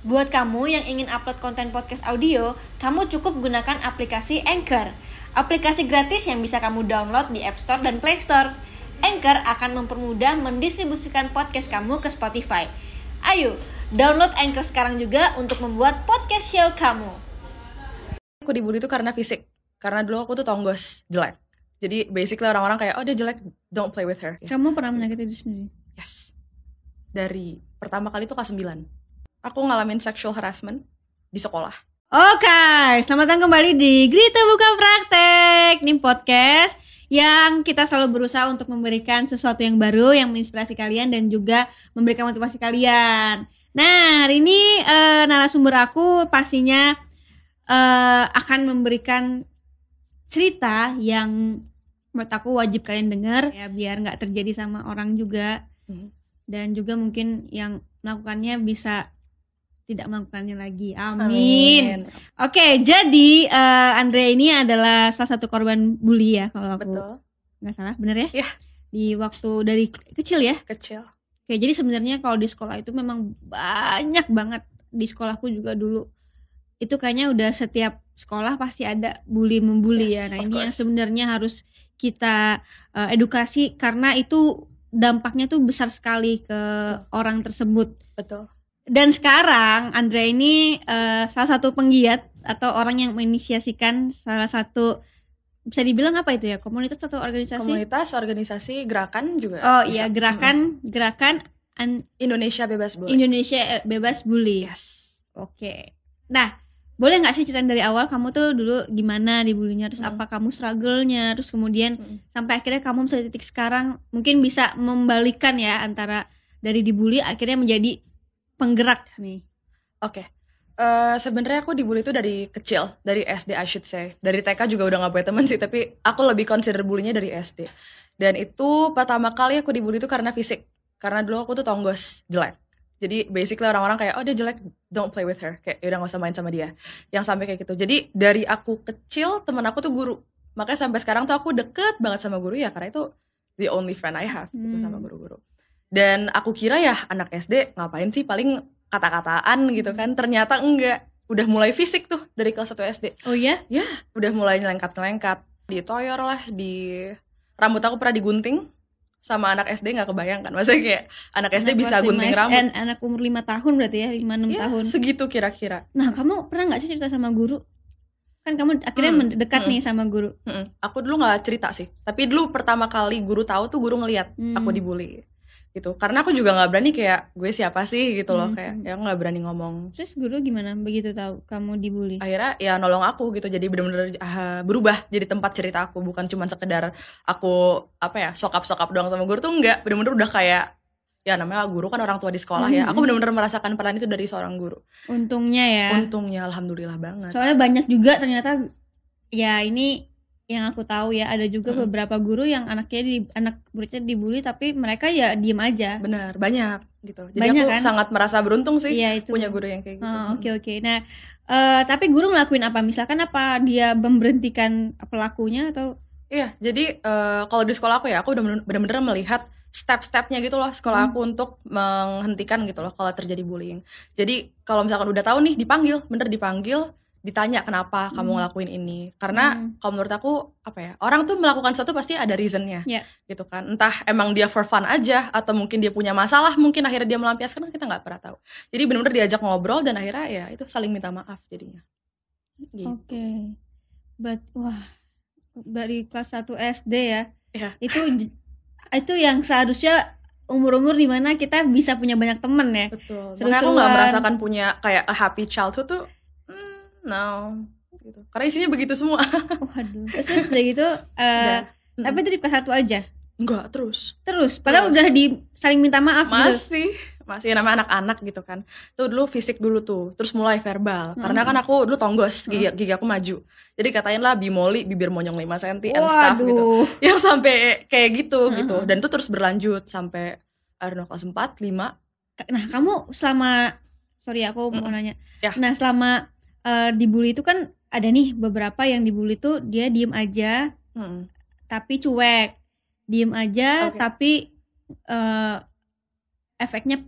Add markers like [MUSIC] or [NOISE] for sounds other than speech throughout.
Buat kamu yang ingin upload konten podcast audio, kamu cukup gunakan aplikasi Anchor. Aplikasi gratis yang bisa kamu download di App Store dan Play Store. Anchor akan mempermudah mendistribusikan podcast kamu ke Spotify. Ayo, download Anchor sekarang juga untuk membuat podcast show kamu. Aku dibully itu karena fisik. Karena dulu aku tuh tonggos, jelek. Jadi basically orang-orang kayak, oh dia jelek, don't play with her. Kamu pernah menyakiti diri sendiri? Yes. Dari pertama kali itu kelas 9 aku ngalamin sexual harassment di sekolah. Oke, selamat datang kembali di Grita Buka Praktek. Ini podcast yang kita selalu berusaha untuk memberikan sesuatu yang baru yang menginspirasi kalian dan juga memberikan motivasi kalian. Nah, hari ini uh, narasumber aku pastinya uh, akan memberikan cerita yang menurut aku wajib kalian dengar ya biar nggak terjadi sama orang juga hmm. dan juga mungkin yang melakukannya bisa tidak melakukannya lagi. Amin. Amin. Oke, jadi uh, Andrea ini adalah salah satu korban bully ya kalau aku Betul. nggak salah, bener ya? Iya. Di waktu dari kecil ya? Kecil. Oke, jadi sebenarnya kalau di sekolah itu memang banyak banget di sekolahku juga dulu. Itu kayaknya udah setiap sekolah pasti ada bully membuli yes, ya. Nah, ini course. yang sebenarnya harus kita uh, edukasi karena itu dampaknya tuh besar sekali ke Betul. orang tersebut. Betul dan sekarang Andre ini uh, salah satu penggiat atau orang yang menginisiasikan salah satu bisa dibilang apa itu ya komunitas atau organisasi komunitas organisasi gerakan juga oh iya gerakan hmm. gerakan an Indonesia bebas bully Indonesia eh, bebas bully yes oke okay. nah boleh nggak sih cerita dari awal kamu tuh dulu gimana dibulinya terus hmm. apa kamu struggle-nya terus kemudian hmm. sampai akhirnya kamu bisa titik sekarang mungkin bisa membalikan ya antara dari dibully akhirnya menjadi penggerak nih? Oke. Okay. Uh, eh, sebenarnya aku dibully itu dari kecil, dari SD I should say. Dari TK juga udah gak punya teman sih, tapi aku lebih consider bulinya dari SD. Dan itu pertama kali aku dibully itu karena fisik. Karena dulu aku tuh tonggos, jelek. Jadi basically orang-orang kayak, oh dia jelek, don't play with her. Kayak udah gak usah main sama dia. Yang sampai kayak gitu. Jadi dari aku kecil, temen aku tuh guru. Makanya sampai sekarang tuh aku deket banget sama guru ya, karena itu the only friend I have gitu hmm. sama guru-guru dan aku kira ya anak SD ngapain sih paling kata-kataan gitu kan. Ternyata enggak. Udah mulai fisik tuh dari kelas 1 SD oh iya? Ya udah mulai nyelengkat-nyelengkat toyor lah di rambut aku pernah digunting. Sama anak SD nggak kebayang kan. Maksudnya kayak anak SD anak bisa gunting rambut. Anak umur lima tahun berarti ya lima enam ya, tahun. segitu kira-kira. Nah kamu pernah nggak sih cerita sama guru? Kan kamu akhirnya hmm, mendekat hmm, nih sama guru. Hmm, aku dulu nggak cerita sih. Tapi dulu pertama kali guru tahu tuh guru ngeliat hmm. aku dibully gitu. Karena aku juga nggak berani kayak gue siapa sih? gitu loh. Hmm. kayak ya nggak berani ngomong. Terus guru gimana? Begitu tahu kamu dibully? Akhirnya ya nolong aku gitu. Jadi bener-bener uh, berubah jadi tempat cerita aku. Bukan cuma sekedar aku apa ya sokap sokap doang sama guru tuh enggak bener-bener udah kayak ya namanya guru kan orang tua di sekolah hmm. ya aku bener-bener merasakan peran itu dari seorang guru. Untungnya ya. Untungnya alhamdulillah banget. Soalnya banyak juga ternyata ya ini yang aku tahu ya ada juga hmm. beberapa guru yang anaknya di anak muridnya dibully tapi mereka ya diem aja benar banyak gitu jadi banyak, aku kan? sangat merasa beruntung sih iya, itu. punya guru yang kayak gitu oke oh, oke okay, okay. nah uh, tapi guru ngelakuin apa misalkan apa dia memberhentikan pelakunya atau iya jadi uh, kalau di sekolah aku ya aku udah bener-bener melihat step-stepnya gitu loh sekolah hmm. aku untuk menghentikan gitu loh kalau terjadi bullying jadi kalau misalkan udah tahu nih dipanggil bener dipanggil ditanya kenapa hmm. kamu ngelakuin ini karena hmm. kalau menurut aku apa ya orang tuh melakukan sesuatu pasti ada reasonnya yeah. gitu kan entah emang dia for fun aja atau mungkin dia punya masalah mungkin akhirnya dia melampiaskan kita nggak pernah tahu jadi benar-benar diajak ngobrol dan akhirnya ya itu saling minta maaf jadinya gitu. oke okay. but wah dari kelas 1 SD ya yeah. itu itu yang seharusnya umur-umur di mana kita bisa punya banyak temen ya betul Seru aku nggak merasakan punya kayak a happy childhood tuh no gitu. Karena isinya begitu semua. [LAUGHS] Waduh. Terus udah gitu uh, tapi itu di kelas satu aja? Enggak terus. Terus? Padahal terus. udah di saling minta maaf masih. Gitu. masih nama anak-anak gitu kan. Tuh dulu fisik dulu tuh. Terus mulai verbal. Hmm. karena kan aku dulu tonggos gigi, hmm. gigi aku maju. Jadi katain lah bimoli bibir monyong 5 cm and stuff gitu. [LAUGHS] Yang sampai kayak gitu hmm. gitu. Dan itu terus berlanjut sampai know kelas 4, 5 nah kamu selama sorry aku mau hmm. nanya. Ya. nah selama uh, dibully itu kan ada nih beberapa yang dibully tuh dia diem aja hmm. tapi cuek. Diem aja okay. tapi uh, efeknya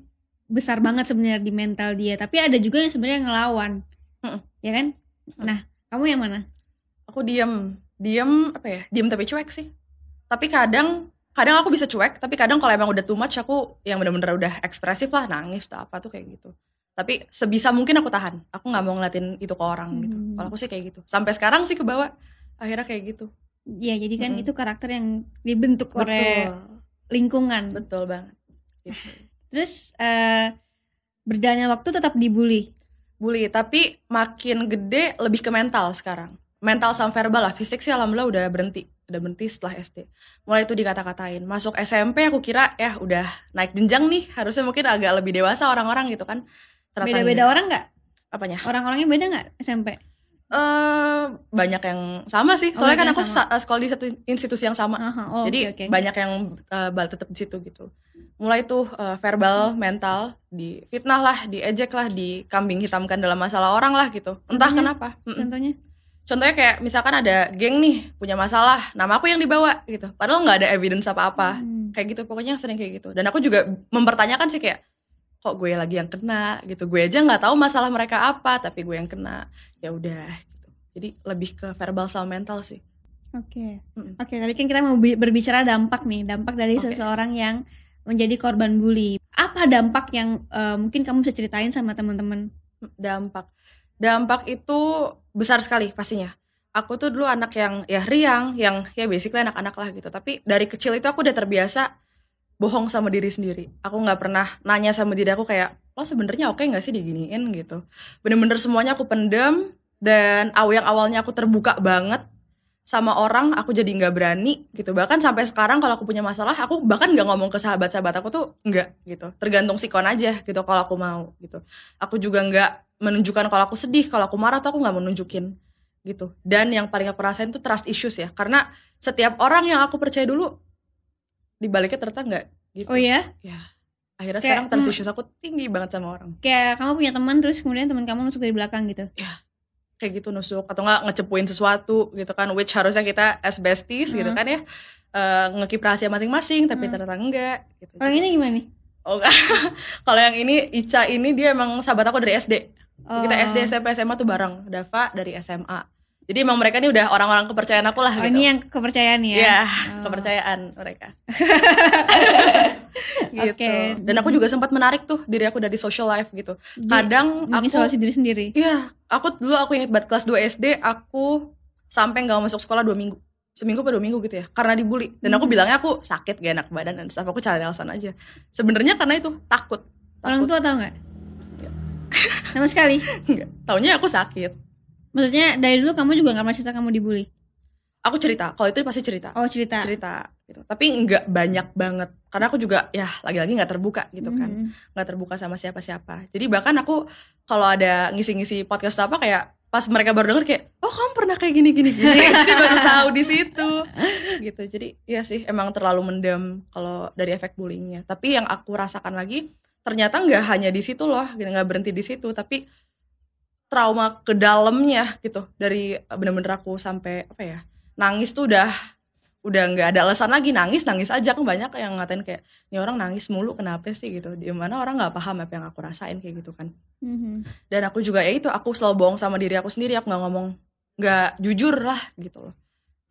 besar banget sebenarnya di mental dia. Tapi ada juga yang sebenarnya ngelawan. Mm-mm. ya kan? Mm. nah kamu yang mana? Aku diem. Diem apa ya? Diem tapi cuek sih. Tapi kadang kadang aku bisa cuek tapi kadang kalau emang udah too much aku yang bener-bener udah ekspresif lah nangis atau apa tuh kayak gitu tapi sebisa mungkin aku tahan. Aku nggak mau ngeliatin itu ke orang gitu. Mhm. kalau aku sih kayak gitu. Sampai sekarang sih ke bawah akhirnya kayak gitu. Ya jadi kan Mm-mm. itu karakter yang dibentuk oleh betul. lingkungan. Betul banget. Gitu. [SIGHS] terus eh berjalannya waktu tetap dibully? Bully tapi makin gede lebih ke mental sekarang. Mental sama verbal lah. Fisik sih alhamdulillah udah berhenti. Udah berhenti setelah SD mulai itu dikata-katain. Masuk SMP aku kira ya udah naik jenjang nih. Harusnya mungkin agak lebih dewasa orang-orang gitu kan beda-beda orang nggak? Apanya? Orang-orangnya beda nggak SMP eh banyak yang sama sih. Oh, soalnya kan banyak aku sama. sa- sekolah di satu institusi yang sama. Aha, oh, jadi oke, oke. banyak yang uh, bal tetap di situ gitu. Mulai tuh uh, verbal mental di fitnah lah diejek lah dikambing hitamkan dalam masalah orang lah gitu. Entah Contohnya? kenapa. Contohnya? Contohnya kayak misalkan ada geng nih punya masalah nama aku yang dibawa gitu. Padahal nggak ada evidence apa-apa. Hmm. kayak gitu pokoknya sering kayak gitu. Dan aku juga mempertanyakan sih kayak kok gue lagi yang kena gitu gue aja nggak tahu masalah mereka apa tapi gue yang kena ya udah gitu jadi lebih ke verbal sama mental sih Oke, Mm-mm. oke. Tadi kan kita mau bi- berbicara dampak nih, dampak dari Oke. seseorang yang menjadi korban bully. Apa dampak yang eh, mungkin kamu bisa ceritain sama teman-teman? dampak dampak itu besar sekali pastinya aku tuh dulu anak yang ya riang yang ya basically anak-anak lah gitu tapi dari kecil itu aku udah terbiasa bohong sama diri sendiri. Aku nggak pernah nanya sama diri aku kayak lo sebenarnya oke nggak sih diginiin? Gitu. Bener-bener semuanya aku pendem dan yang awalnya aku terbuka banget sama orang aku jadi nggak berani gitu. Bahkan sampai sekarang kalau aku punya masalah aku bahkan nggak ngomong ke sahabat-sahabat aku tuh nggak gitu. Tergantung sikon aja gitu kalau aku mau gitu. Aku juga nggak menunjukkan kalau aku sedih kalau aku marah tuh aku nggak menunjukin gitu. Dan yang paling aku rasain tuh trust issues ya. Karena setiap orang yang aku percaya dulu dibaliknya ternyata nggak gitu Oh ya, akhirnya Kayak, sekarang trust hmm. issues aku tinggi banget sama orang kayak kamu punya teman terus kemudian teman kamu nusuk dari belakang gitu. kayak gitu nusuk atau nggak ngecepuin sesuatu gitu kan which harusnya kita as besties gitu Hmm. kan ya eh, ngekip rahasia masing-masing tapi Hmm. ternyata enggak gitu. Kalau ini gimana nih? oh enggak. [LAUGHS] kalau yang ini Ica ini dia emang sahabat aku dari SD kita Oh. SD SMP SMA tuh bareng Dava dari SMA jadi emang mereka ini udah orang-orang kepercayaan aku lah Oh, gitu ini yang kepercayaan ya? Iya, Oh. kepercayaan mereka [LAUGHS] gitu Oke. dan aku juga sempat menarik tuh diri aku dari social life gitu Di- kadang aku mengisolasi diri sendiri. Iya, aku dulu aku inget banget kelas 2 SD aku sampai nggak masuk sekolah dua minggu seminggu atau dua minggu gitu ya karena dibully dan aku Hmm. bilangnya aku sakit gak enak badan dan stuff aku cari alasan aja sebenarnya karena itu takut Orang takut tua tahu nggak? Sama sekali. [LAUGHS] Nggak. taunya aku sakit Maksudnya dari dulu kamu juga nggak cerita kamu dibully? aku cerita. Kalau itu pasti cerita. Oh cerita. cerita gitu. Tapi nggak banyak banget. Karena aku juga ya lagi-lagi nggak terbuka gitu kan. Mhm. nggak terbuka sama siapa-siapa. Jadi bahkan aku kalau ada ngisi-ngisi podcast apa kayak pas mereka baru denger kayak oh kamu pernah kayak gini gini [LAUGHS] gini. Jadi baru tahu di situ. Gitu. Jadi ya sih emang terlalu mendem kalau dari efek bullyingnya. Tapi yang aku rasakan lagi ternyata nggak hanya di situ loh nggak berhenti di situ. Tapi trauma ke dalamnya gitu. Dari bener-bener aku sampai apa ya nangis tuh udah udah nggak ada alasan lagi. Nangis nangis aja. Kan banyak yang ngatain kayak ini orang nangis mulu kenapa sih? gitu. Di mana orang nggak paham apa yang aku rasain kayak gitu kan. Mhm. dan aku juga ya itu aku selalu bohong sama diri aku sendiri. Aku nggak ngomong nggak jujur lah gitu loh.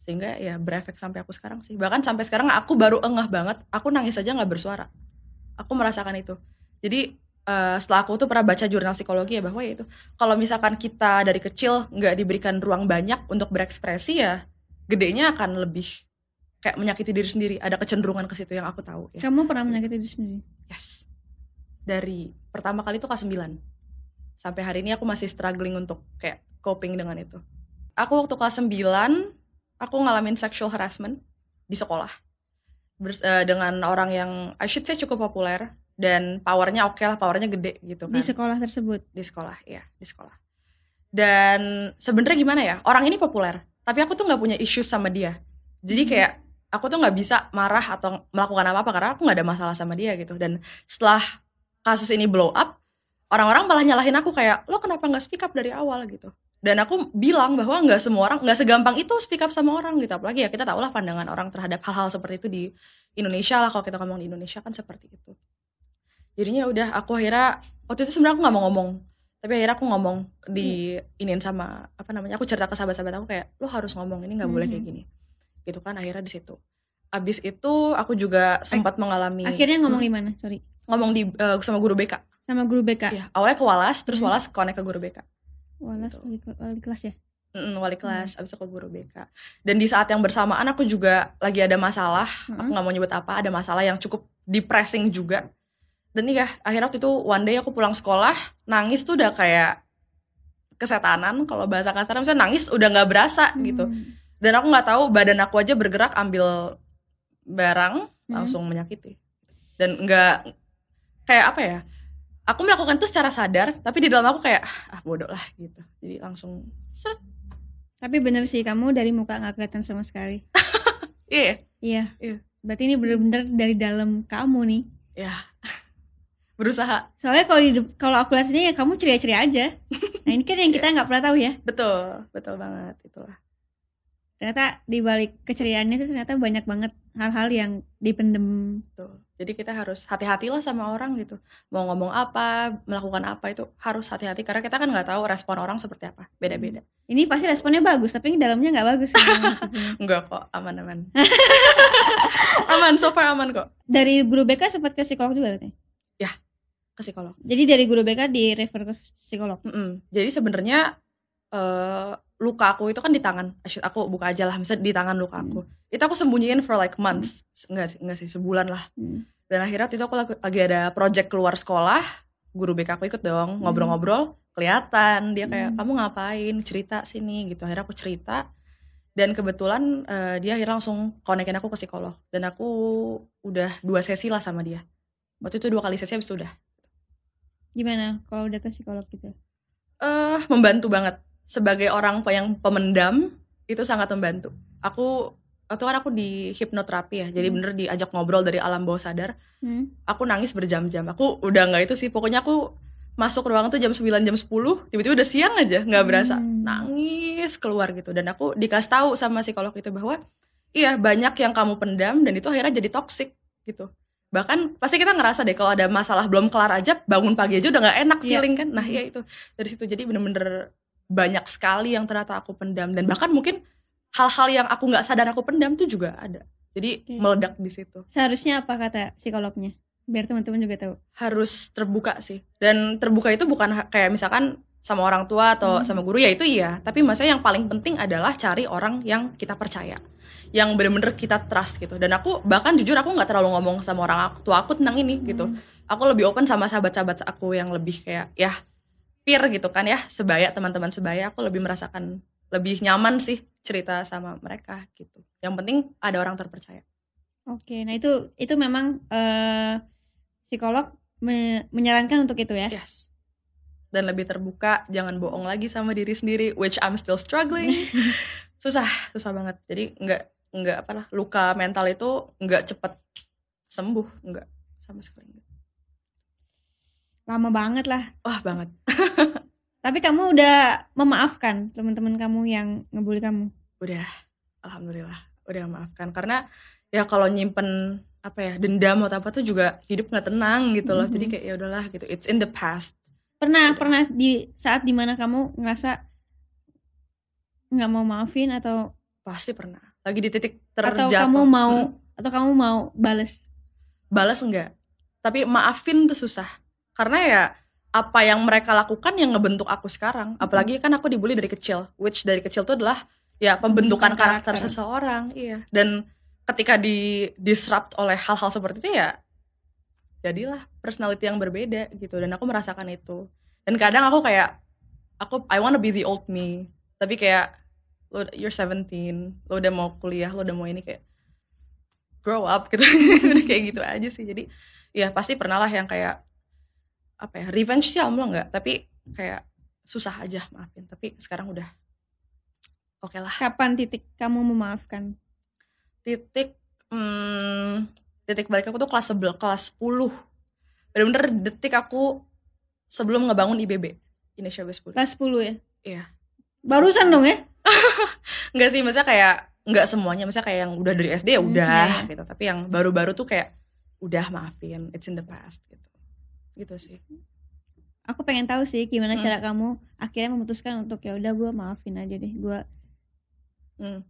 Sehingga ya berefek sampai aku sekarang sih. Bahkan sampai sekarang aku baru engah banget. Aku nangis aja nggak bersuara. Aku merasakan itu. Jadi eh, setelah aku tuh pernah baca jurnal psikologi ya bahwa ya itu kalau misalkan kita dari kecil nggak diberikan ruang banyak untuk berekspresi ya gedenya akan lebih kayak menyakiti diri sendiri ada kecenderungan ke situ yang aku tahu ya Kamu pernah menyakiti diri sendiri? Yes. Dari pertama kali itu kelas 9. Sampai hari ini aku masih struggling untuk kayak coping dengan itu. Aku waktu kelas 9, aku ngalamin sexual harassment di sekolah. Bers- eh, dengan orang yang I should say cukup populer dan powernya oke lah, powernya gede gitu kan. Di sekolah tersebut. Di sekolah, ya, di sekolah. Dan sebenarnya gimana ya? Orang ini populer, tapi aku tuh nggak punya issues sama dia. Jadi Mhm. kayak aku tuh nggak bisa marah atau melakukan apa-apa karena aku nggak ada masalah sama dia gitu. Dan setelah kasus ini blow up, orang-orang malah nyalahin aku kayak lo kenapa nggak speak up dari awal gitu. Dan aku bilang bahwa nggak semua orang nggak segampang itu speak up sama orang gitu. Apalagi ya kita tahu lah pandangan orang terhadap hal-hal seperti itu di Indonesia lah kalau kita ngomong di Indonesia kan seperti itu. Jadinya udah aku akhirnya waktu itu sebenarnya aku nggak mau ngomong tapi akhirnya aku ngomong di iniin sama apa namanya aku cerita ke sahabat-sahabat aku kayak lo harus ngomong ini nggak boleh kayak Mhm. gini gitu kan akhirnya di situ abis itu aku juga sempat mengalami Akhirnya ngomong Hmm, di mana? Sorry. ngomong di eh, sama guru BK Sama guru BK. ya awalnya ke Walas terus Hmm. Walas connect ke guru BK Walas Gitu. wali, wali kelas ya. Mm, wali kelas abis itu ke guru BK dan di saat yang bersamaan aku juga lagi ada masalah aku Mm-mm. nggak mau nyebut apa ada masalah yang cukup depressing juga dan iya akhirnya waktu itu one day aku pulang sekolah nangis tuh udah kayak kesetanan kalau bahasa kasar misalnya nangis udah nggak berasa gitu Hmm. dan aku nggak tahu badan aku aja bergerak ambil barang Hmm. langsung menyakiti dan nggak kayak apa ya aku melakukan itu secara sadar tapi di dalam aku kayak ah bodoh lah gitu jadi langsung seret Tapi bener sih kamu dari muka nggak kelihatan sama sekali. [LAUGHS] iya Iya. Iya. Berarti ini bener-bener dari dalam kamu nih. ya [LAUGHS] berusaha Soalnya kalau di kalau aku ya kamu ceria-ceria aja. [LAUGHS] Nah ini kan yang kita nggak pernah tahu ya. betul betul banget itulah Ternyata di balik keceriaannya itu ternyata banyak banget hal-hal yang dipendem. Tuh. Jadi kita harus hati-hatilah sama orang gitu. Mau ngomong apa, melakukan apa itu harus hati-hati karena kita kan nggak tahu respon orang seperti apa. Beda-beda. Ini pasti responnya bagus, tapi ini dalamnya nggak bagus. Enggak [LAUGHS] kok, aman-aman. [LAUGHS] aman, so far aman kok. dari guru BK sempat ke psikolog juga katanya. Ke psikolog. Jadi dari guru BK di refer ke psikolog. Mm-mm. Jadi sebenarnya eh, luka aku itu kan di tangan. Aku buka aja lah, misalnya di tangan luka aku. Itu aku sembunyiin for like months. Enggak sih, enggak sih, sebulan lah. Hmm. Dan akhirnya waktu itu aku lagi, lagi ada project keluar sekolah, guru BK aku ikut dong, ngobrol-ngobrol, kelihatan dia kayak Hmm. kamu ngapain, cerita sini gitu. Akhirnya aku cerita dan kebetulan eh, dia akhirnya langsung konekin aku ke psikolog dan aku udah dua sesi lah sama dia. Waktu itu dua kali sesi habis itu udah Gimana kalau udah ke psikolog gitu? eh membantu banget sebagai orang yang pemendam itu sangat membantu. Aku waktu kan aku di hipnoterapi ya, jadi Hmm. bener diajak ngobrol dari alam bawah sadar. Hmm? aku nangis berjam-jam. Aku udah nggak itu sih, pokoknya aku masuk ruangan tuh jam 9 jam 10, tiba-tiba udah siang aja, nggak berasa. Hmm. Nangis keluar gitu dan aku dikasih tahu sama psikolog itu bahwa iya banyak yang kamu pendam dan itu akhirnya jadi toxic gitu. Bahkan pasti kita ngerasa deh kalau ada masalah belum kelar aja bangun pagi aja udah nggak enak Iya. feeling kan. Nah, iya itu. Dari situ jadi bener-bener banyak sekali yang ternyata aku pendam dan bahkan mungkin hal-hal yang aku nggak sadar aku pendam tuh juga ada. Jadi Oke. meledak di situ. Seharusnya apa kata psikolognya? Biar teman-teman juga tahu. harus terbuka sih dan terbuka itu bukan kayak misalkan sama orang tua atau Hmm. sama guru ya itu iya tapi maksudnya yang paling penting adalah cari orang yang kita percaya yang bener-bener kita trust gitu dan aku bahkan jujur aku nggak terlalu ngomong sama orang aku- tua aku tentang ini gitu Hmm. aku lebih open sama sahabat-sahabat aku yang lebih kayak ya peer gitu kan ya sebaya teman-teman sebaya aku lebih merasakan lebih nyaman sih cerita sama mereka gitu yang penting ada orang terpercaya Oke, nah itu itu memang eh, psikolog me- menyarankan untuk itu ya. Yes. Dan lebih terbuka, jangan bohong lagi sama diri sendiri, which I'm still struggling. [LAUGHS] susah, susah banget. Jadi nggak nggak apa lah, luka mental itu nggak cepet sembuh, nggak sama sekali. nggak. Lama banget lah. Wah banget. [LAUGHS] Tapi kamu udah memaafkan teman-teman kamu yang ngebully kamu. Udah, alhamdulillah, udah maafkan. Karena ya kalau nyimpen apa ya dendam atau apa tuh juga hidup nggak tenang gitu loh. Jadi Mhm. kayak ya udahlah gitu. It's in the past. Pernah Udah. pernah di saat di mana kamu ngerasa nggak mau maafin atau Pasti pernah. Lagi di titik atau terjatuh. kamu mau Mm. atau kamu mau bales? balas enggak tapi maafin tuh susah karena ya apa yang mereka lakukan yang ngebentuk aku sekarang apalagi kan aku dibully dari kecil which dari kecil tuh adalah ya pembentukan Pembentukan karakter, karakter. seseorang iya dan ketika di disrupt oleh hal-hal seperti itu ya jadilah personality yang berbeda gitu. Dan aku merasakan itu. Dan kadang aku kayak aku I wanna be the old me. Tapi kayak lo you're 17 lo udah mau kuliah lo udah mau ini kayak grow up gitu. [LAUGHS] Kayak gitu aja sih. Jadi ya pasti pernah lah yang kayak apa ya revenge sih alhamdulillah enggak tapi kayak susah aja maafin. Tapi sekarang udah oke lah. Kapan titik kamu memaafkan? titik hmm, titik balik aku tuh kelas 11 kelas 10 bener-bener detik aku sebelum ngebangun IBB Indonesia Best Food Kelas 10 ya? Iya. Barusan dong ya? [LAUGHS] Enggak sih, maksudnya kayak enggak semuanya, maksudnya kayak yang udah dari SD ya Hmm, udah iya. gitu. Tapi yang baru-baru tuh kayak udah maafin, it's in the past gitu. gitu sih Aku pengen tahu sih gimana Hmm. cara kamu akhirnya memutuskan untuk ya udah gue maafin aja deh gue. Hmm.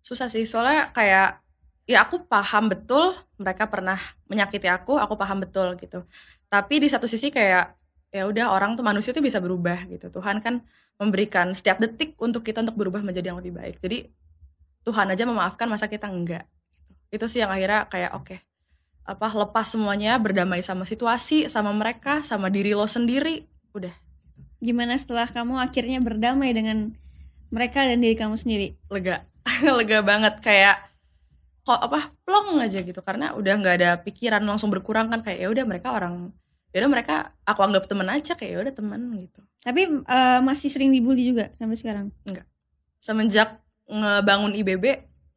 Susah sih, soalnya kayak ya aku paham betul mereka pernah menyakiti aku, aku paham betul gitu. Tapi di satu sisi kayak ya udah orang tuh manusia tuh bisa berubah gitu. Tuhan kan memberikan setiap detik untuk kita untuk berubah menjadi yang lebih baik. Jadi Tuhan aja memaafkan masa kita enggak. Itu sih yang akhirnya kayak oke. Apa lepas semuanya, berdamai sama situasi, sama mereka, sama diri lo sendiri, udah Gimana setelah kamu akhirnya berdamai dengan mereka dan diri kamu sendiri? lega [LAUGHS] lega banget kayak kok apa plong aja gitu karena udah nggak ada pikiran langsung berkurang kan kayak ya udah mereka orang ya udah mereka aku anggap temen aja kayak ya udah temen gitu Tapi eh, masih sering dibully juga sampai sekarang. semenjak ngebangun IBB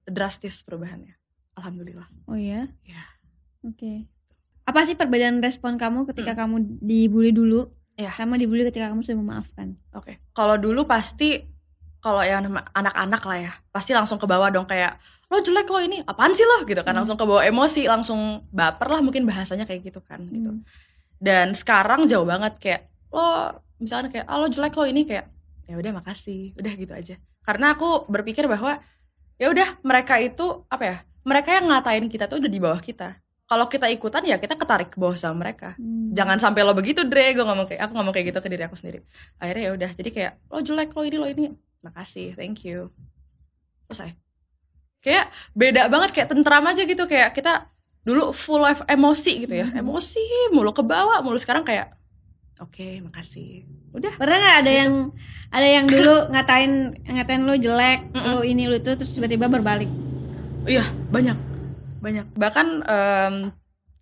drastis perubahannya alhamdulillah Oh iya. Iya. Oke. Apa sih perbedaan respon kamu ketika Hmm. kamu dibully dulu Iya. sama dibully ketika kamu sudah memaafkan? oke kalau dulu pasti kalau yang anak-anak lah ya pasti langsung ke bawah dong kayak lo jelek lo ini apaan sih lo? Gitu kan Hmm. langsung ke bawah emosi langsung baper lah mungkin bahasanya kayak gitu kan gitu. Hmm. dan sekarang jauh banget kayak lo misalkan kayak ah, lo jelek lo ini kayak ya udah makasih udah gitu aja. Karena aku berpikir bahwa ya udah mereka itu apa ya mereka yang ngatain kita tuh udah di bawah kita. Kalau kita ikutan ya kita ketarik ke bawah sama mereka. Hmm. jangan sampai lo begitu Dre gue ngomong kayak aku ngomong kayak gitu ke diri aku sendiri. Akhirnya ya udah jadi kayak lo jelek lo ini lo ini makasih thank you. Selesai kayak beda banget kayak tentram aja gitu kayak kita dulu full of emosi gitu ya Mhm. emosi mulu ke bawah mulu sekarang kayak oke makasih udah Pernah nggak ada yang ada yang dulu ngatain ngatain lu jelek, Mm-mm. lu ini lu itu terus tiba-tiba berbalik. iya banyak banyak bahkan em,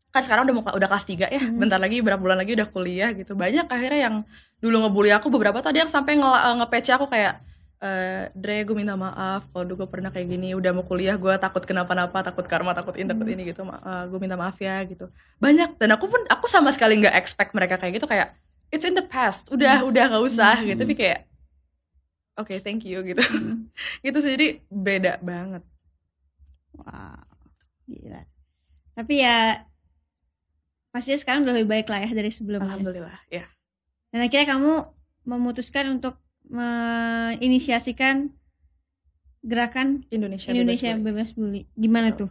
kan sekarang udah udah kelas 3 ya Mhm. bentar lagi berapa bulan lagi udah kuliah gitu banyak akhirnya yang dulu ngebully aku beberapa tuh ada yang sampai nge, nge aku kayak eh Dre gue minta maaf kalau dulu gue pernah kayak gini. Udah mau kuliah gue takut kenapa-napa takut karma takut ini takut Hmm. ini gitu. Gue minta maaf ya gitu. Banyak. Dan aku pun aku sama sekali nggak expect mereka kayak gitu kayak it's in the past. Udah udah nggak usah Hmm. gitu. Tapi kayak oke thank you gitu. Hmm. [LAUGHS] gitu sih. Jadi beda banget. Wow, gila. Tapi ya pastinya sekarang udah lebih baik lah ya dari sebelumnya. alhamdulillah ya. Dan akhirnya kamu memutuskan untuk menginisiasikan gerakan Indonesia, Indonesia Bebas bebas bully. Gimana tuh?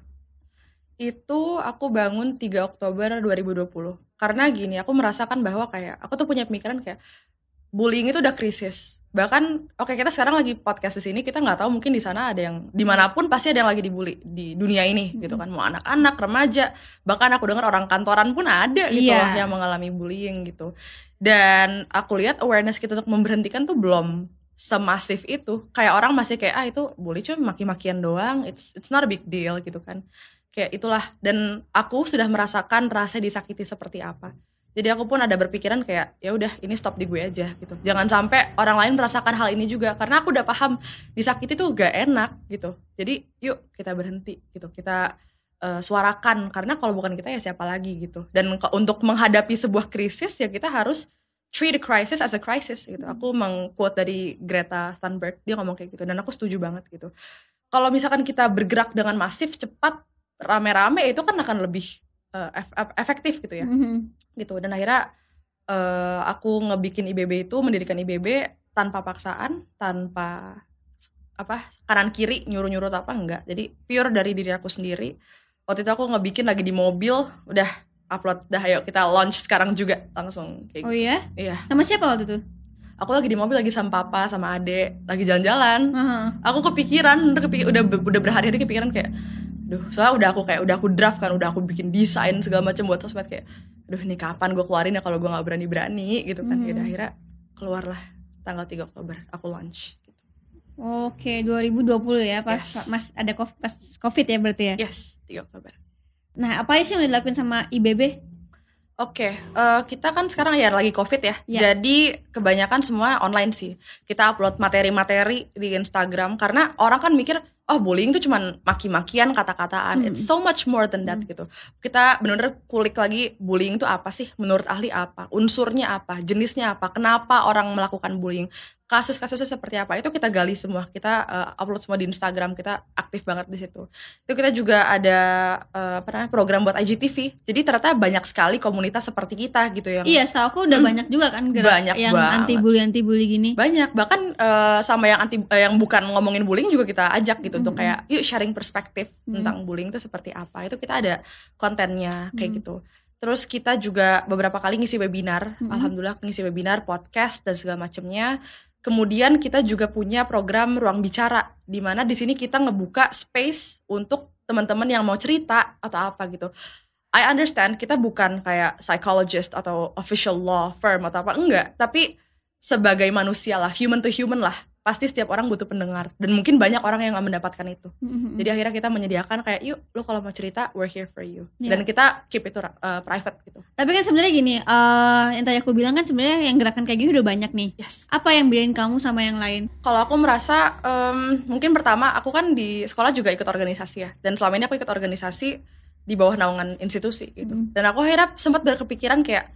itu aku bangun 3 Oktober 2020 karena gini aku merasakan bahwa kayak aku tuh punya pemikiran kayak bullying itu udah krisis bahkan oke kita sekarang lagi podcast di sini kita nggak tahu mungkin di sana ada yang di mana pun pasti ada yang lagi dibully di dunia ini gitu kan. Mau anak-anak remaja bahkan aku dengar orang kantoran pun ada gitu Iya. loh yang mengalami bullying gitu. Dan aku lihat awareness kita untuk memberhentikan tuh belum semasif itu. Kayak orang masih kayak ah itu bully cuma maki-makian doang it's it's not a big deal gitu kan. Kayak itulah dan aku sudah merasakan rasa disakiti seperti apa jadi aku pun ada berpikiran kayak ya udah ini stop di gue aja gitu. Jangan sampai orang lain merasakan hal ini juga karena aku udah paham disakiti tuh gak enak gitu. Jadi yuk kita berhenti gitu. Kita eh, suarakan karena kalau bukan kita ya siapa lagi gitu. Dan untuk menghadapi sebuah krisis ya kita harus treat the crisis as a crisis gitu. Aku mengquote dari Greta Thunberg dia ngomong kayak gitu dan aku setuju banget gitu. Kalau misalkan kita bergerak dengan masif cepat rame-rame itu kan akan lebih ef- efektif gitu ya Mhm. gitu dan akhirnya eh, aku ngebikin IBB itu mendirikan IBB tanpa paksaan tanpa apa kanan kiri nyuruh nyuruh apa enggak jadi pure dari diri aku sendiri waktu itu aku ngebikin lagi di mobil udah upload dah ayo kita launch sekarang juga langsung kayak Oh gitu. iya? iya Sama siapa waktu itu? aku lagi di mobil lagi sama papa sama ade lagi jalan-jalan Aha. aku kepikiran udah kepikir, udah udah berhari-hari kepikiran kayak duh soalnya udah aku kayak udah aku draft kan udah aku bikin desain segala macam buat sosmed kayak duh ini kapan gue keluarin ya kalau gue nggak berani berani gitu kan ya udah akhirnya keluarlah tanggal 3 Oktober aku launch gitu. Oke, 2020 ya pas Yes. mas ada COVID, pas Covid ya berarti ya. yes 3 Oktober Nah, apa sih yang dilakuin sama IBB? Oke, eh, kita kan sekarang ya lagi COVID ya. Ya. Jadi kebanyakan semua online sih. Kita upload materi-materi di Instagram karena orang kan mikir, oh bullying itu cuman maki-makian, kata-kataan. Hmm. It's so much more than that Hmm. gitu. Kita benar-benar kulik lagi bullying itu apa sih? Menurut ahli apa? Unsurnya apa? Jenisnya apa? Kenapa orang melakukan bullying? Kasus-kasusnya seperti apa itu kita gali semua kita uh, upload semua di Instagram kita aktif banget di situ itu kita juga ada uh, apa namanya program buat IGTV jadi ternyata banyak sekali komunitas seperti kita gitu yang iya setahu aku udah Hmm. banyak juga kan gerak Banyak yang banget. anti bully anti bully gini banyak bahkan uh, sama yang anti uh, yang bukan ngomongin bullying juga kita ajak gitu untuk Mhm. kayak yuk sharing perspektif Mhm. tentang bullying itu seperti apa itu kita ada kontennya kayak Mhm. gitu terus kita juga beberapa kali ngisi webinar Mhm. alhamdulillah ngisi webinar podcast dan segala macamnya kemudian kita juga punya program ruang bicara di mana di sini kita ngebuka space untuk teman-teman yang mau cerita atau apa gitu. I understand kita bukan kayak psychologist atau official law firm atau apa enggak. Tapi sebagai manusia lah human to human lah pasti setiap orang butuh pendengar. Dan mungkin banyak orang yang nggak mendapatkan itu. Mhm. jadi akhirnya kita menyediakan kayak yuk lo kalau mau cerita we're here for you. Iya. dan kita keep itu uh, private gitu. Tapi kan sebenarnya gini eh yang tadi aku bilang kan sebenarnya yang gerakan kayak gini udah banyak nih. Yes. Apa yang bedain kamu sama yang lain? Kalau aku merasa em, mungkin pertama aku kan di sekolah juga ikut organisasi ya. Dan selama ini aku ikut organisasi di bawah naungan institusi gitu. Mhm. dan aku akhirnya sempat berkepikiran kayak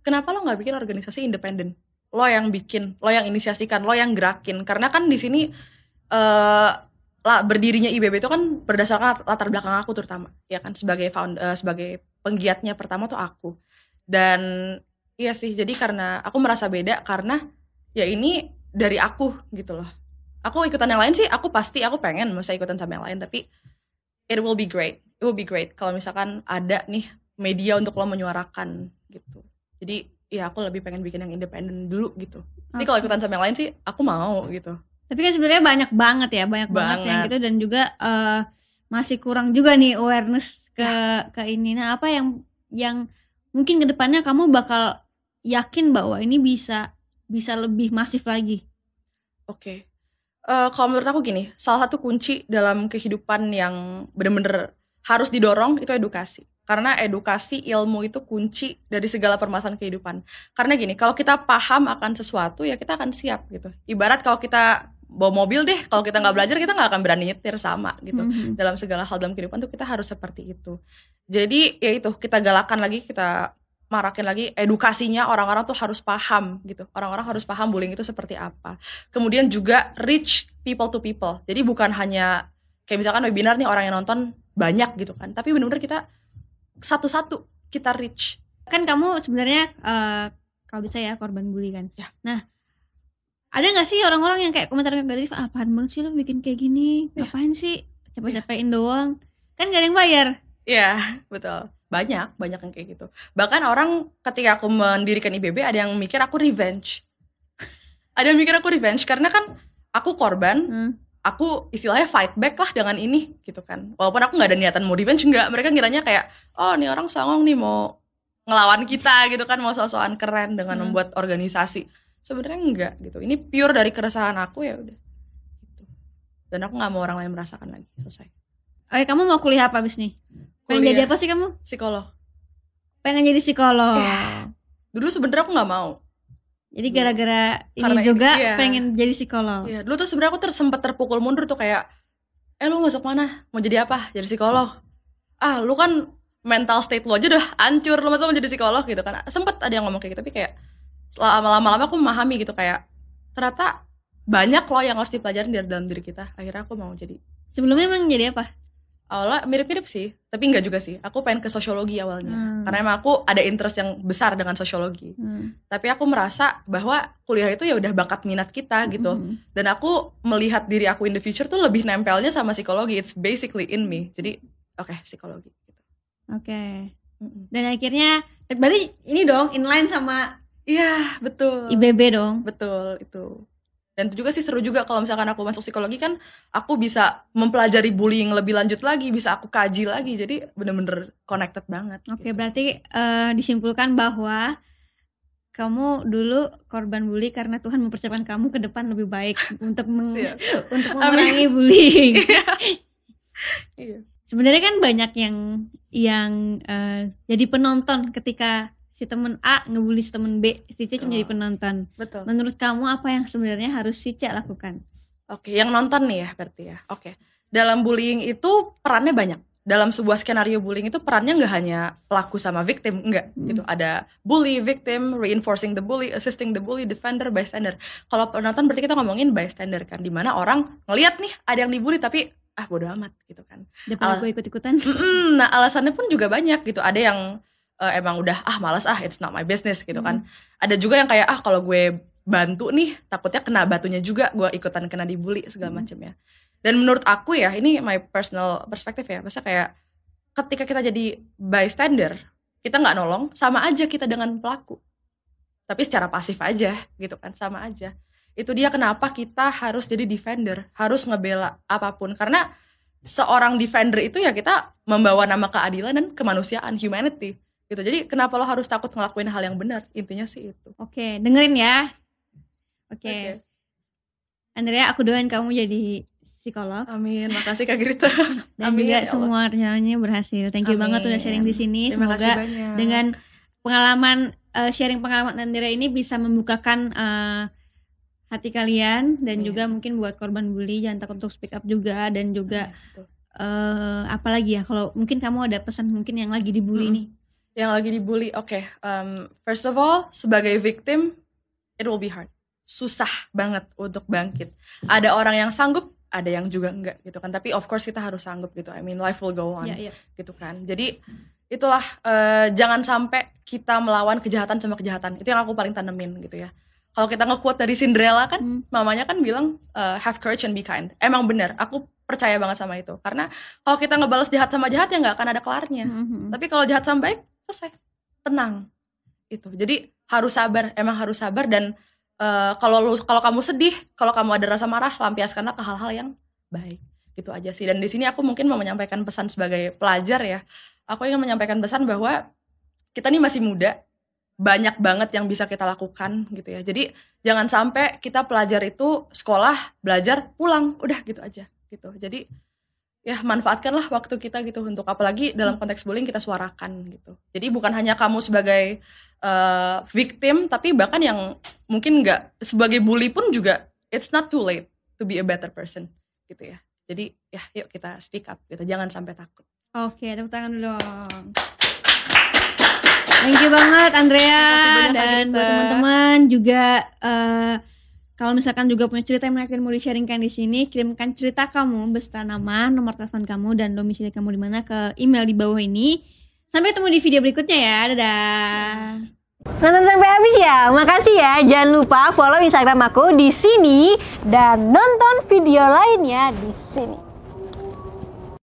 kenapa lo nggak bikin organisasi independen lo yang bikin lo yang inisiasikan lo yang gerakin. Karena kan di sini lah berdirinya IBB itu kan berdasarkan lat- latar belakang aku terutama ya kan? Sebagai found eh, sebagai penggiatnya pertama tuh aku. Dan iya sih jadi karena aku merasa beda karena ya ini dari aku gitu loh. Aku ikutan yang lain sih aku pasti aku pengen masa ikutan sama yang lain tapi it will be great it will be great kalau misalkan ada nih media untuk lo menyuarakan gitu. Jadi ya aku lebih pengen bikin yang independen dulu gitu tapi kalau ikutan sama yang lain sih aku mau gitu tapi kan sebenarnya banyak banget ya banyak banget, yang Banget. gitu dan juga eh, masih kurang juga nih awareness ke Ya. ke ini nah apa yang yang mungkin ke depannya kamu bakal yakin bahwa ini bisa bisa lebih masif lagi Oke. Eh, kalau menurut aku gini, salah satu kunci dalam kehidupan yang bener-bener harus didorong itu edukasi. Karena edukasi ilmu itu kunci dari segala permasalahan kehidupan. Karena gini, kalau kita paham akan sesuatu ya kita akan siap gitu. Ibarat kalau kita bawa mobil deh, kalau kita nggak belajar kita nggak akan berani nyetir sama gitu. Mhm. Dalam segala hal dalam kehidupan tuh kita harus seperti itu. Jadi ya itu kita galakan lagi, kita marakin lagi edukasinya orang-orang tuh harus paham gitu. Orang-orang harus paham bullying itu seperti apa kemudian juga reach people to people jadi bukan hanya kayak misalkan webinar nih orang yang nonton banyak gitu kan tapi benar-benar kita satu-satu kita reach. Kan kamu sebenarnya eh, kalau bisa ya korban bully kan? Ya. nah ada nggak sih orang-orang yang kayak komentar negatif "Ah, apaan banget sih lo bikin kayak gini? Ya. ngapain sih? Capek-capekin doang. Kan gak ada yang bayar. Iya betul. Banyak banyak yang kayak gitu. Bahkan orang ketika aku mendirikan IBB ada yang mikir aku revenge. Ada yang mikir aku revenge karena kan aku korban Hmm. Aku istilahnya fight back lah dengan ini gitu kan walaupun aku nggak ada niatan mau revenge nggak mereka ngiranya kayak oh nih orang songong nih mau ngelawan kita gitu kan mau sosokan keren dengan Hmm. membuat organisasi sebenarnya enggak gitu ini pure dari keresahan aku ya udah gitu. dan aku nggak mau orang lain merasakan lagi selesai Oke, kamu mau kuliah apa abis nih? Pengen Kuliah. jadi apa sih kamu? psikolog Pengen jadi psikolog. Ya. dulu sebenarnya aku nggak mau Jadi gara-gara ini Karena ini, juga iya. pengen jadi psikolog. Iya, dulu tuh sebenarnya aku ter sempat terpukul mundur tuh kayak, eh lu masuk mana? Mau jadi apa? Jadi psikolog. Ah, lu kan mental state lu aja udah hancur, lu masa mau jadi psikolog gitu kan? Sempet ada yang ngomong kayak gitu, tapi kayak lama-lama aku memahami gitu kayak ternyata banyak loh yang harus dipelajarin dari dalam diri kita. Akhirnya aku mau jadi Sebelumnya emang jadi apa? Awalnya mirip-mirip sih, tapi enggak juga sih. Aku pengen ke sosiologi awalnya, Hmm. karena emang aku ada interest yang besar dengan sosiologi. Hmm. Tapi aku merasa bahwa kuliah itu ya udah bakat minat kita gitu. Hmm. dan aku melihat diri aku in the future tuh lebih nempelnya sama psikologi it's basically in me jadi oke psikologi gitu. Oke. Mm-mm. Dan akhirnya berarti ini dong inline sama iya betul IBB dong. betul itu dan itu juga sih seru juga kalau misalkan aku masuk psikologi kan aku bisa mempelajari bullying lebih lanjut lagi bisa aku kaji lagi. Jadi bener-bener connected banget Oke, gitu. berarti eh, disimpulkan bahwa kamu dulu korban bully karena Tuhan mempersiapkan kamu ke depan lebih baik untuk meng- [LAUGHS] untuk mengurangi bullying. [LAUGHS] iya. Sebenarnya kan banyak yang yang eh, jadi penonton ketika si temen A ngebully si temen B, si C cuma jadi penonton. betul Menurut kamu apa yang sebenarnya harus si C lakukan? Oke, yang nonton nih ya berarti ya. Oke. Dalam bullying itu perannya banyak. dalam sebuah skenario bullying itu perannya nggak hanya pelaku sama victim, enggak Hmm. gitu. Ada bully, victim, reinforcing the bully, assisting the bully, defender, bystander. Kalau penonton berarti kita ngomongin bystander kan, di mana orang ngelihat nih ada yang dibully tapi ah bodo amat gitu kan. Daripada Al- gue ikut-ikutan. Mm-mm, nah alasannya pun juga banyak gitu. Ada yang eh, emang udah ah malas ah it's not my business gitu kan. Ada juga yang kayak ah kalau gue bantu nih takutnya kena batunya juga gue ikutan kena dibully segala Hmm. macam ya. Dan menurut aku ya ini my personal perspective ya. Masa kayak ketika kita jadi bystander kita nggak nolong sama aja kita dengan pelaku. Tapi secara pasif aja gitu kan sama aja. Itu dia kenapa kita harus jadi defender, harus ngebela apa pun karena seorang defender itu ya kita membawa nama keadilan dan kemanusiaan humanity gitu jadi kenapa lo harus takut ngelakuin hal yang benar intinya sih itu Oke, dengerin ya. Oke. Oke. Andrea, aku doain kamu jadi psikolog amin makasih kak Grita [LAUGHS] dan Amin, juga ya semua rencananya berhasil. Thank you banget udah Amin. sharing di sini. terima Semoga dengan pengalaman eh, sharing pengalaman Andrea ini bisa membukakan eh, hati kalian dan Amin. juga mungkin buat korban bully jangan takut untuk speak up juga dan juga Iya, betul. eh apalagi ya kalau mungkin kamu ada pesan mungkin yang lagi dibully Mm-mm. nih. Yang lagi dibully oke um, first of all sebagai victim it will be hard susah banget untuk bangkit ada orang yang sanggup ada yang juga enggak gitu kan tapi of course kita harus sanggup gitu I mean life will go on Ya, ya. gitu kan. Jadi itulah eh, jangan sampai kita melawan kejahatan sama kejahatan. Itu yang aku paling tanemin gitu ya. Kalau kita nge-quote dari Cinderella kan, Hmm. mamanya kan bilang eh, have courage and be kind. Emang bener, aku percaya banget sama itu. Karena kalau kita ngebalas jahat sama jahat ya nggak akan ada kelarnya. Mhm. Tapi kalau jahat sama baik, selesai. Tenang. Itu. Jadi harus sabar, emang harus sabar dan eh, kalau lu kalau kamu sedih, kalau kamu ada rasa marah, lampiaskanlah ke hal-hal yang baik. Gitu aja sih. Dan di sini aku mungkin mau menyampaikan pesan sebagai pelajar ya. Aku ingin menyampaikan pesan bahwa kita nih masih muda, banyak banget yang bisa kita lakukan gitu ya. Jadi jangan sampai kita pelajar itu sekolah, belajar, pulang, udah gitu aja gitu. Jadi ya manfaatkanlah waktu kita gitu untuk apalagi dalam konteks bullying kita suarakan gitu. Jadi bukan hanya kamu sebagai eh, victim tapi bahkan yang mungkin nggak sebagai bully pun juga it's not too late to be a better person gitu ya. Jadi ya yuk kita speak up gitu. Jangan sampai takut. Oke, tepuk tangan dulu. Thank you banget Andrea banyak, dan buat teman-teman juga eh, kalau misalkan juga punya cerita yang menarik dan mau di-sharingkan di sini, kirimkan cerita kamu beserta nama, nomor telepon kamu dan domisili kamu di mana ke email di bawah ini. Sampai ketemu di video berikutnya ya. Dadah. Nonton sampai habis ya. Makasih ya. Jangan lupa follow Instagram aku di sini dan nonton video lainnya di sini.